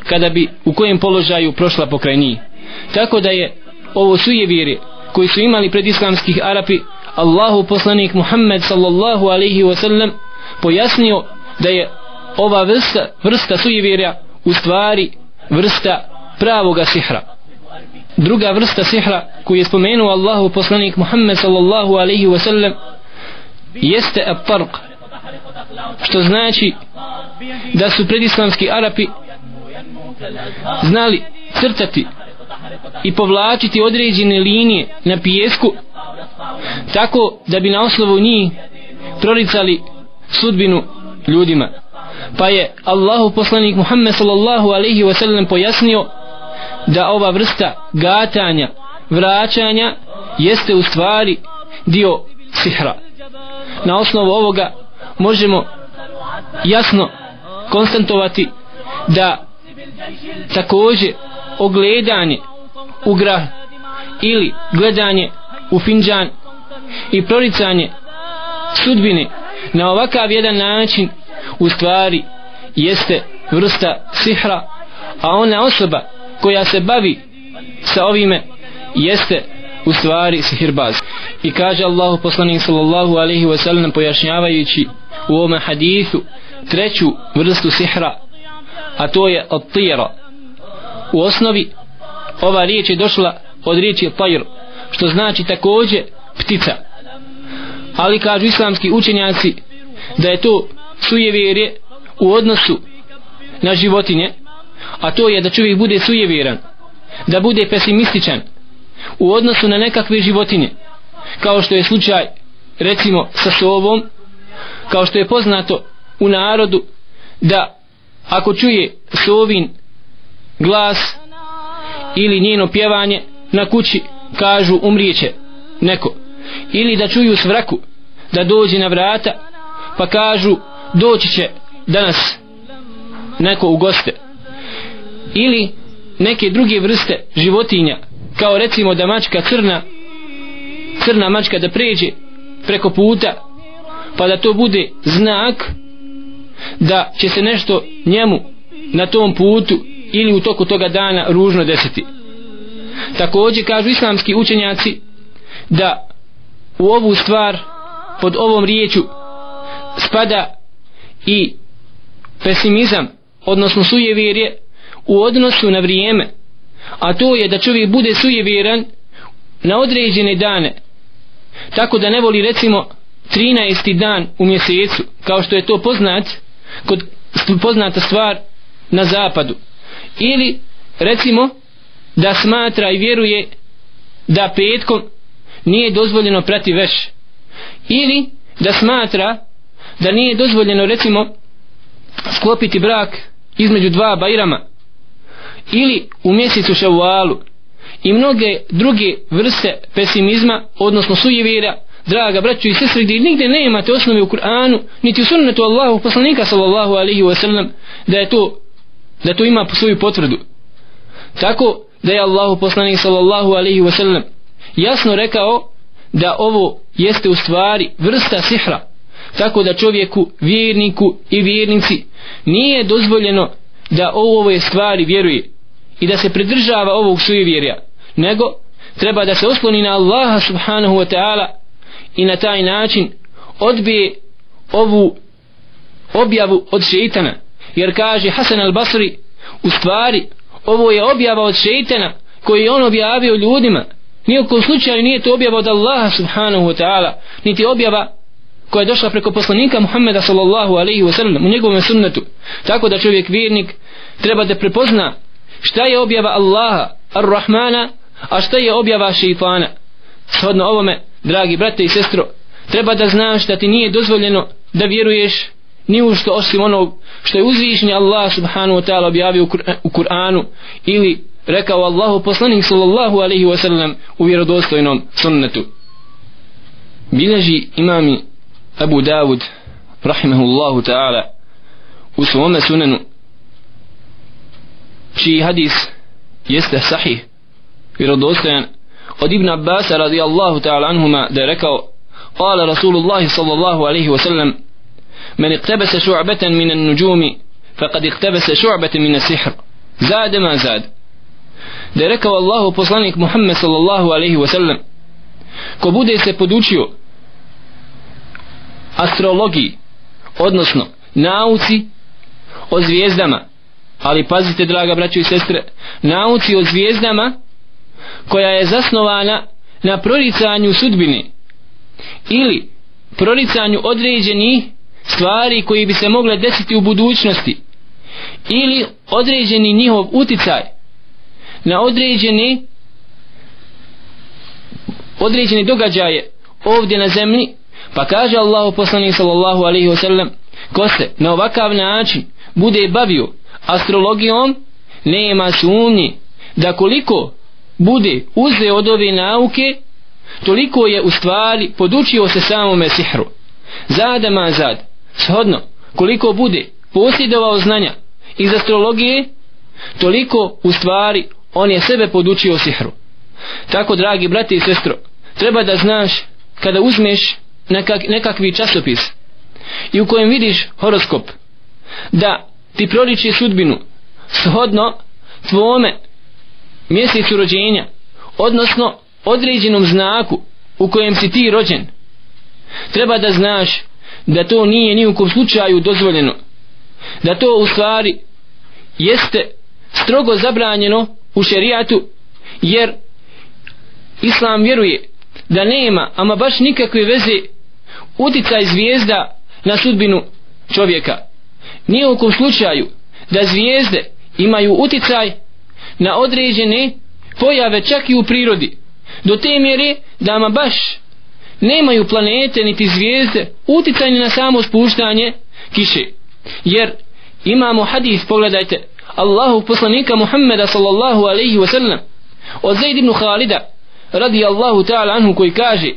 kada bi u kojem položaju prošla pokraj njih. Tako da je ovo sujevire koji su imali pred islamskih Arapi Allahu poslanik Muhammed sallallahu alaihi wa sallam pojasnio da je ova vrsta, vrsta sujevjerja u stvari vrsta pravoga sihra. Druga vrsta sihra koju je spomenuo Allahu poslanik Muhammed sallallahu alaihi wa sallam jeste aparq što znači da su predislamski Arapi znali crtati i povlačiti određene linije na pijesku tako da bi na osnovu njih proricali sudbinu ljudima. Pa je Allahu poslanik Muhammed sallallahu alaihi wa sallam pojasnio da ova vrsta gatanja vraćanja jeste u stvari dio sihra. Na osnovu ovoga možemo jasno konstantovati da takođe ogledanje u grah ili gledanje u finđan i proricanje sudbine na ovakav jedan način u stvari jeste vrsta sihra a ona osoba koja se bavi sa ovime jeste u stvari sihirbaz. I kaže Allahu poslanik sallallahu alaihi wa sallam pojašnjavajući u ovome hadithu treću vrstu sihra a to je od tira u osnovi ova riječ je došla od riječi tajr što znači takođe ptica. Ali kažu islamski učenjaci da je to sujevjerje u odnosu na životinje a to je da čovjek bude sujevjeran da bude pesimističan u odnosu na nekakve životinje kao što je slučaj recimo sa sovom kao što je poznato u narodu da ako čuje sovin glas ili njeno pjevanje na kući kažu umrijeće neko. Ili da čuju svraku da dođe na vrata pa kažu doći će danas neko u goste. Ili neke druge vrste životinja kao recimo da mačka crna crna mačka da pređe preko puta pa da to bude znak da će se nešto njemu na tom putu ili u toku toga dana ružno desiti također kažu islamski učenjaci da u ovu stvar pod ovom riječu spada i pesimizam odnosno sujevjerje u odnosu na vrijeme a to je da čovjek bude sujevjeran na određene dane tako da ne voli recimo 13. dan u mjesecu kao što je to poznat kod poznata stvar na zapadu ili recimo da smatra i vjeruje da petkom nije dozvoljeno prati veš. Ili da smatra da nije dozvoljeno recimo sklopiti brak između dva bajrama ili u mjesecu šavualu i mnoge druge vrste pesimizma odnosno sujevira. Draga braću i sestri gdje nigde ne imate osnovi u Kur'anu niti u sunnetu Allahu poslanika sallallahu alaihi wasallam da je to da to ima svoju potvrdu. Tako da je Allahu poslanik sallallahu alaihi wa sallam jasno rekao da ovo jeste u stvari vrsta sihra. Tako da čovjeku, vjerniku i vjernici nije dozvoljeno da ovo ove stvari vjeruje i da se pridržava ovog sujevjerja nego treba da se osloni na Allaha subhanahu wa ta'ala i na taj način odbije ovu objavu od šeitana. Jer kaže Hasan al-Basri u stvari ovo je objava od šeitana koji je on objavio ljudima. Nijekom slučaju nije to objava od Allaha subhanahu wa ta'ala niti objava koja je došla preko poslanika Muhammeda sallallahu alaihi wa sallam u njegovom sunnetu. Tako da čovjek vjernik treba da prepozna šta je objava Allaha ar-Rahmana a šta je objava šeitana. Shodno ovome dragi brate i sestro treba da znaš da ti nije dozvoljeno da vjeruješ ni u što osim onog što je uzvišnji Allah subhanahu wa ta'ala objavio u Kur'anu ili rekao Allahu poslanik sallallahu alaihi wa sallam u vjerodostojnom sunnetu. Bilježi imami Abu Dawud rahimahullahu ta'ala u svome sunenu čiji hadis jeste sahih vjerodostojan od Ibn Abbas radijallahu ta'ala anhuma da je rekao قال رسول الله صلى الله عليه وسلم من اقتبس شعبة من النجوم فقد اقتبس شعبة من السحر زاد ما زاد da je rekao Allahu poslanik Muhammed sallallahu alaihi wasallam ko bude se podučio astrologiji odnosno nauci o zvijezdama ali pazite draga braćo i sestre nauci o zvijezdama koja je zasnovana na proricanju sudbine ili proricanju određenih stvari koji bi se mogle desiti u budućnosti. Ili određeni njihov uticaj na određene određene događaje ovdje na zemlji. Pa kaže Allahu poslanik sallallahu alaihi wasallam ko se na ovakav način bude bavio astrologijom nema sumnji da koliko bude uzeo od ove nauke toliko je u stvari podučio se samome sihru. Zada ma zad shodno. Koliko bude posjedovao znanja iz astrologije toliko u stvari on je sebe podučio sihru. Tako dragi brati i sestro treba da znaš kada uzmeš nekak, nekakvi časopis i u kojem vidiš horoskop da ti proliči sudbinu shodno tvome mjesecu rođenja odnosno određenom znaku u kojem si ti rođen. Treba da znaš da to nije ni u kom slučaju dozvoljeno. Da to u stvari jeste strogo zabranjeno u šerijatu jer islam vjeruje da nema ama baš nikakve veze uticaj zvijezda na sudbinu čovjeka. Nije u kom slučaju da zvijezde imaju uticaj na određene pojave čak i u prirodi do te mjere da ama baš nemaju planete niti zvijezde. Uticanje na samo spuštanje kiše. Jer imamo hadis pogledajte Allahu poslanika Muhammeda sallallahu alaihi wasallam od Zaid ibn Khalida radi Allahu ta'ala anhu koji kaže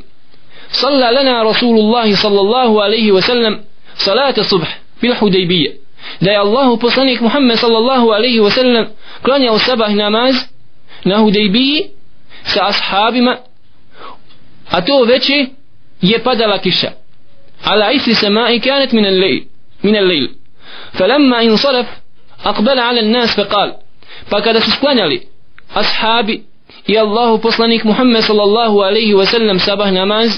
salla lana rasulullahi sallallahu alaihi wasallam salata subh bil hudejbije da je Allahu poslanik Muhammed sallallahu alaihi wasallam klanjao sabah namaz na hudejbiji sa ashabima a to veće je padala kiša. Ala isli samai kanet min al-lejl min al-lejl falamma insaraf aqbala ala nas faqal. Pa kada su sklanjali ashabi i Allahu poslanik Muhammed sallallahu alaihi wasallam sabah namaz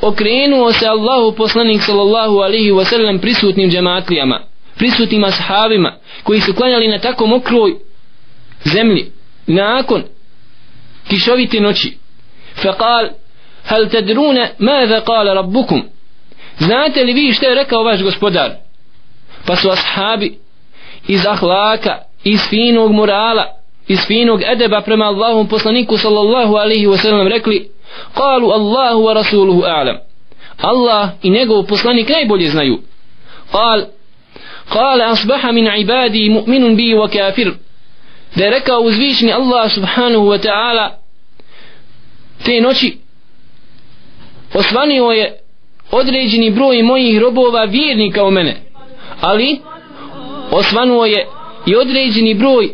okrenuo se Allahu poslanik sallallahu alaihi wasallam prisutnim džematlijama prisutnim ashabima koji su klanjali na tako mokroj zemlji nakon kišovite noći. Faqal هل تدرون ماذا قال rabbukum? Znate li vi što je rekao vaš gospodar? Pa su ashabi iz ahlaka iz finog morala iz finog edeba prema Allahom poslaniku sallallahu alaihi wasallam rekli kalu Allahu wa rasuluhu a'lam. Allah i الله ورسوله أعلم الله إنه بسلني كيف يزنيو قال قال أصبح من عبادي مؤمن بي rekao uzvišni Allah subhanahu wa ta'ala te noći osvanio je određeni broj mojih robova vjernika u mene. Ali osvanuo je i određeni broj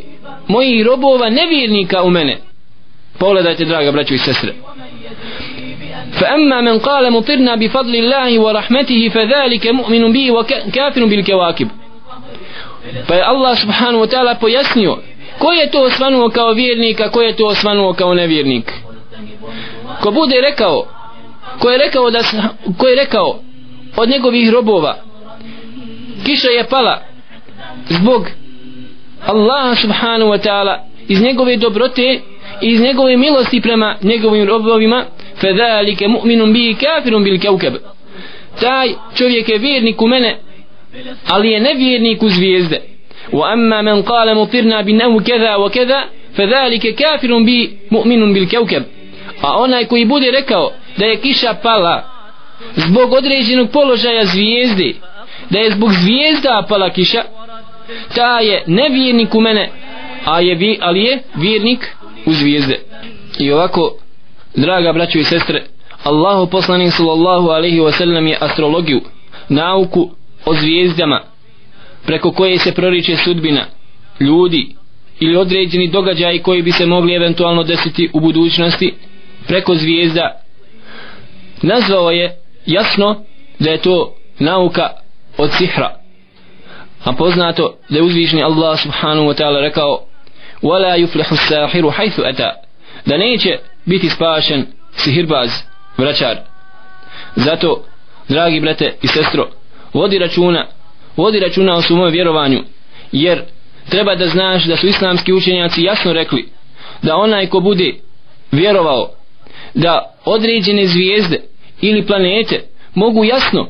mojih robova nevjernika u mene. Pogledajte draga braćo i sestre. فأما من قال مطرنا بفضل الله ورحمته فذلك مؤمن به وكافر بالكواكب فالله سبحانه وتعالى vjernik, a ko je to osvanuo kao nevjernik. Ko bude rekao koji je rekao da ko je rekao od njegovih robova kiša je pala zbog Allaha subhanahu wa ta'ala iz njegove dobrote i iz njegove milosti prema njegovim robovima fadhalika mu'minun bi kafirun bil kawkab taj čovjek je vjernik u mene ali je nevjernik u zvijezde. Wa amma man qala mutirna bi nahu kaza wa kada fadhalika kafirun a onaj koji bude rekao da je kiša pala zbog određenog položaja zvijezde da je zbog zvijezda pala kiša ta je nevjernik u mene a je, ali je vjernik u zvijezde. I ovako draga braćo i sestre Allahu poslanik sallallahu alaihi wasallam je astrologiju nauku o zvijezdama preko koje se proriče sudbina ljudi ili određeni događaji koji bi se mogli eventualno desiti u budućnosti preko zvijezda. Nazvao je jasno da je to nauka od sihra. A poznato da je uzvišni Allah subhanahu wa ta'ala rekao wala yuflihu sahiru haythu ata. Da neće biti spašen sihirbaz vraćar. Zato dragi brate i sestro vodi računa vodi računa o svom vjerovanju jer treba da znaš da su islamski učenjaci jasno rekli da onaj ko bude vjerovao da određene zvijezde ili planete mogu jasno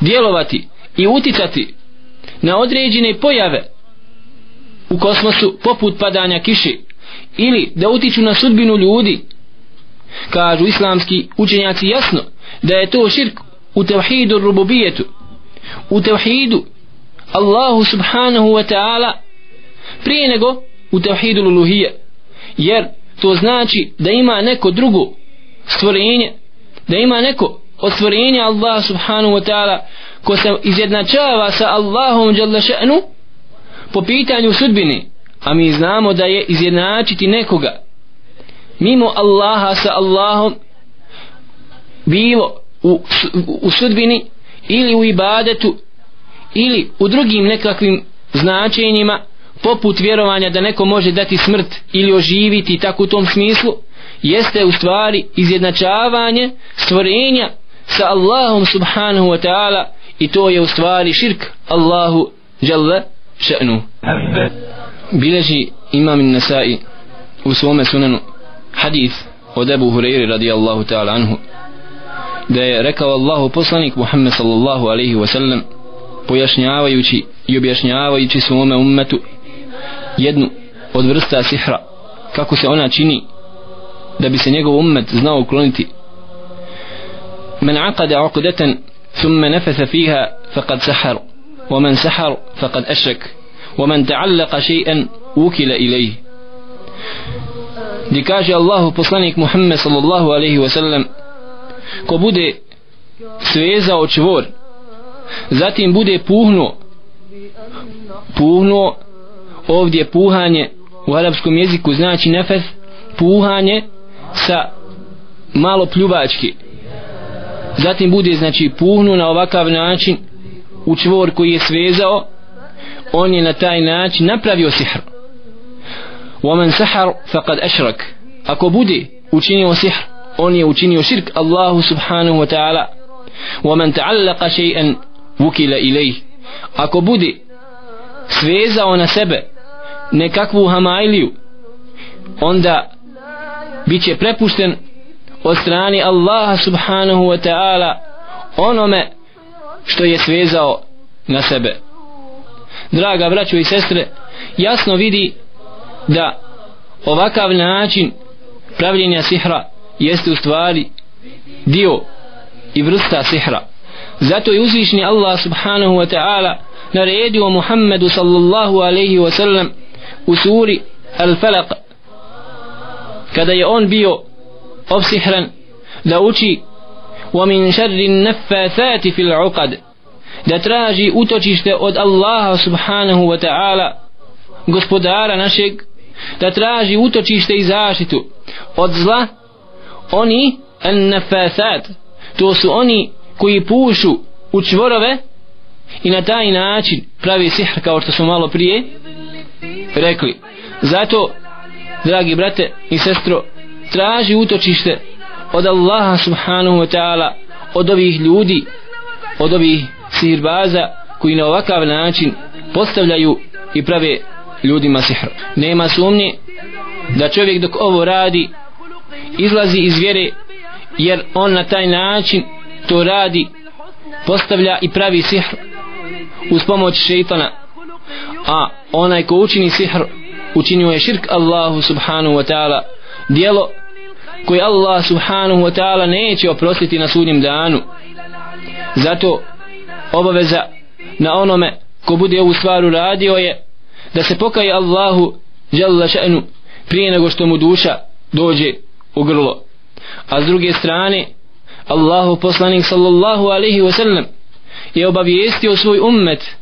djelovati i uticati na određene pojave u kosmosu poput padanja kiše ili da utiču na sudbinu ljudi. Kažu islamski učenjaci jasno da je to širk u tevhidu rububijetu u tevhidu Allahu subhanahu wa ta'ala prije nego u tevhidu luluhije jer to znači da ima neko drugo stvorenje da ima neko od stvorenja Allah subhanahu wa ta'ala ko se izjednačava sa Allahom še'nu po pitanju sudbine. A mi znamo da je izjednačiti nekoga mimo Allaha sa Allahom bilo u, u sudbini ili u ibadetu ili u drugim nekakvim značenjima poput vjerovanja da neko može dati smrt ili oživiti tako u tom smislu jeste u stvari izjednačavanje stvorenja sa Allahom subhanahu wa ta'ala i to je u stvari širk Allahu jalla še'nu. Bileži imam in nasai u svome sunanu hadith od Ebu Hureyri radijallahu ta'ala anhu da je rekao Allahu poslanik Muhammed sallallahu alaihi wa sallam pojašnjavajući i objašnjavajući svome ummetu jednu od vrsta sihra. Kako se ona čini da bi se njegov ummet znao ukloniti. Men aqada uqdatan thumma nafasa fiha faqad sahar wa man sahar faqad ashrak. Wa man ta'allaqa shay'an ukila ilayh di kaže Allahu poslanik Muhammed sallallahu alaihi wa sallam ko bude svezao čvor zatim bude puhnuo puhnuo ovdje puhanje u arapskom jeziku znači nefes puhanje sa malo pljubački zatim bude znači puhnu na ovakav način u čvor koji je svezao on je na taj način napravio sihr. ومن سحر فقد أشرك أكو بودي أجيني وسحر أني أجيني وشرك الله سبحانه وتعالى ومن تعلق شيئا وكل إليه bude بودي na sebe nekakvu hamajliju onda bit će prepušten od strani Allaha subhanahu wa ta'ala onome što je svezao na sebe. Draga braćo i sestre jasno vidi da ovakav način pravljenja sihra jeste u stvari dio i vrsta sihra. Zato je uzvišni Allah subhanahu wa ta'ala naredio Muhammedu sallallahu alaihi wa sallam u suri Al-Falaq kada je on bio opsihran da uči وَمِنْ شَرِّ النَّفَّاثَاتِ فِي الْعُقَدِ da traži utočište od Allaha subhanahu wa ta'ala gospodara našeg da traži utočište i zaštitu od zla oni النفاثات to su oni koji pušu u čvorove i na taj način pravi sihr kao što su malo prije rekli zato dragi brate i sestro traži utočište od Allaha subhanahu wa ta'ala od ovih ljudi od ovih sihirbaza koji na ovakav način postavljaju i prave ljudima sihr. Nema sumnje da čovjek dok ovo radi izlazi iz vjere jer on na taj način to radi postavlja i pravi sihr uz pomoć šeitana a onaj ko učini sihr učinio je širk Allahu subhanahu wa ta'ala. Dijelo koje Allah subhanahu wa ta'ala neće oprostiti na sudnjem danu. Zato obaveza na onome ko bude ovu stvar uradio je da se pokaje Allahu jalla še'nu prije nego što mu duša dođe u grlo. A s druge strane Allahu poslanik sallallahu alaihi wa sallam je obavijestio svoj ummet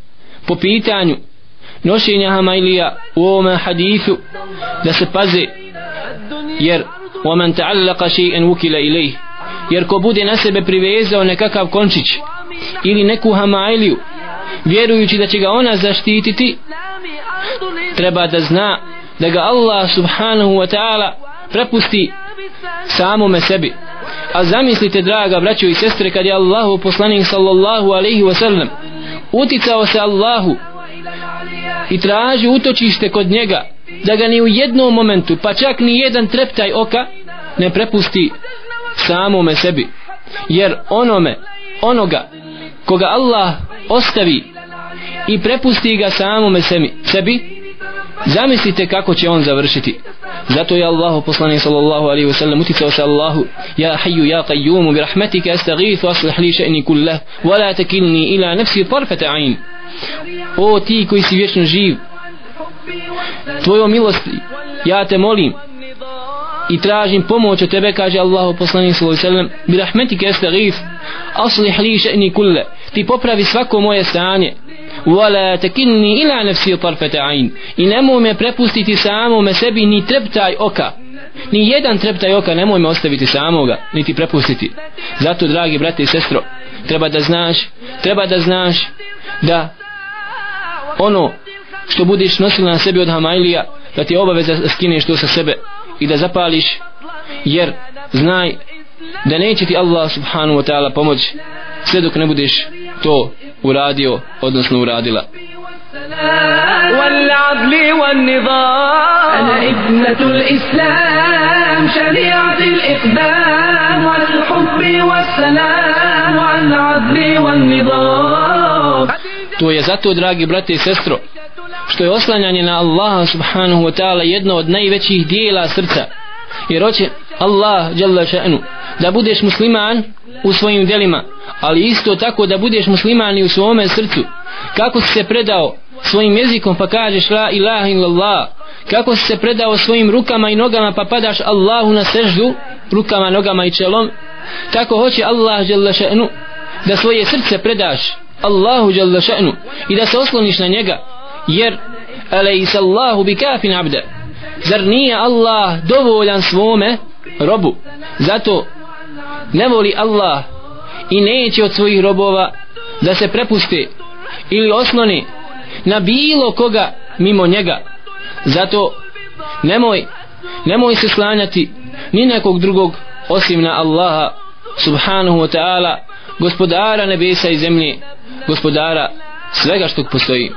po pitanju nošenja hamailija u ovome hadithu da se paze jer ومن تعلق شيئا وكل إليه يركو بودي نسبة بريفيزة ونكاكا بكونشيج إلي نكو هما عيليو بيرو يجد تيغا أونا زاشتيتي تربا دزنا دغا الله سبحانه وتعالى prepusti samome sebi. A zamislite draga braćo i sestre kad je Allahu poslanik sallallahu alaihi wasallam uticao se Allahu i traži utočište kod njega da ga ni u jednom momentu pa čak ni jedan treptaj oka ne prepusti samome sebi. Jer onome onoga koga Allah ostavi i prepusti ga samome sebi, sebi zamislite kako će on završiti. Zato je Allahu poslanik sallallahu alaihi wa sallam uticao se Allahu ja hayyu ja qayyumu bi rahmatika astaghithu aslih li sha'ni kullah wa la takilni ila nafsi tarfata ayn o ti koji si vječno živ tvojom milosti ja te molim i tražim pomoć od tebe kaže Allahu poslanik sallallahu alejhi ve sellem bi rahmetika astaghif aslih li sha'ni kulle. Ti popravi svako moje stanje. Wala takilni ila nafsi tarfata ayn. I nemoj me prepustiti samome sebi ni treptaj oka. Ni jedan treptaj oka nemoj me ostaviti samoga niti prepustiti. Zato dragi brate i sestro treba da znaš treba da znaš da ono što budiš nosila na sebi od Hamailija da ti je obaveza da skineš to sa sebe i da zapališ jer znaj da neće ti Allah subhanu wa ta'ala pomoć sve dok ne budeš to uradio odnosno uradila. والعدل والنظام أنا ابنة الإسلام شريعة الإقدام والحب والسلام والعدل والنظام To je zato, dragi brate i sestro, što je oslanjanje na Allaha subhanahu wa ta'ala jedno od najvećih dijela srca. Jer hoće Allah, jalla še'nu, da budeš musliman u svojim delima, ali isto tako da budeš musliman i u svome srcu. Kako si se predao svojim jezikom pa kažeš la ilaha illallah, kako si se predao svojim rukama i nogama pa padaš Allahu na seždu, rukama, nogama i čelom, tako hoće Allah, jalla še'nu, da svoje srce predaš Allahu jalla še'nu i da se osloniš na njega, jer alejsa Allahu bi kafin abda. Zar nije Allah dovoljan svome robu? Zato ne voli Allah i neće od svojih robova da se prepuste ili osloni na bilo koga mimo njega. Zato nemoj nemoj se slanjati ni nekog drugog osim na Allaha subhanahu wa ta'ala gospodara nebesa i zemlje gospodara svega što postoji.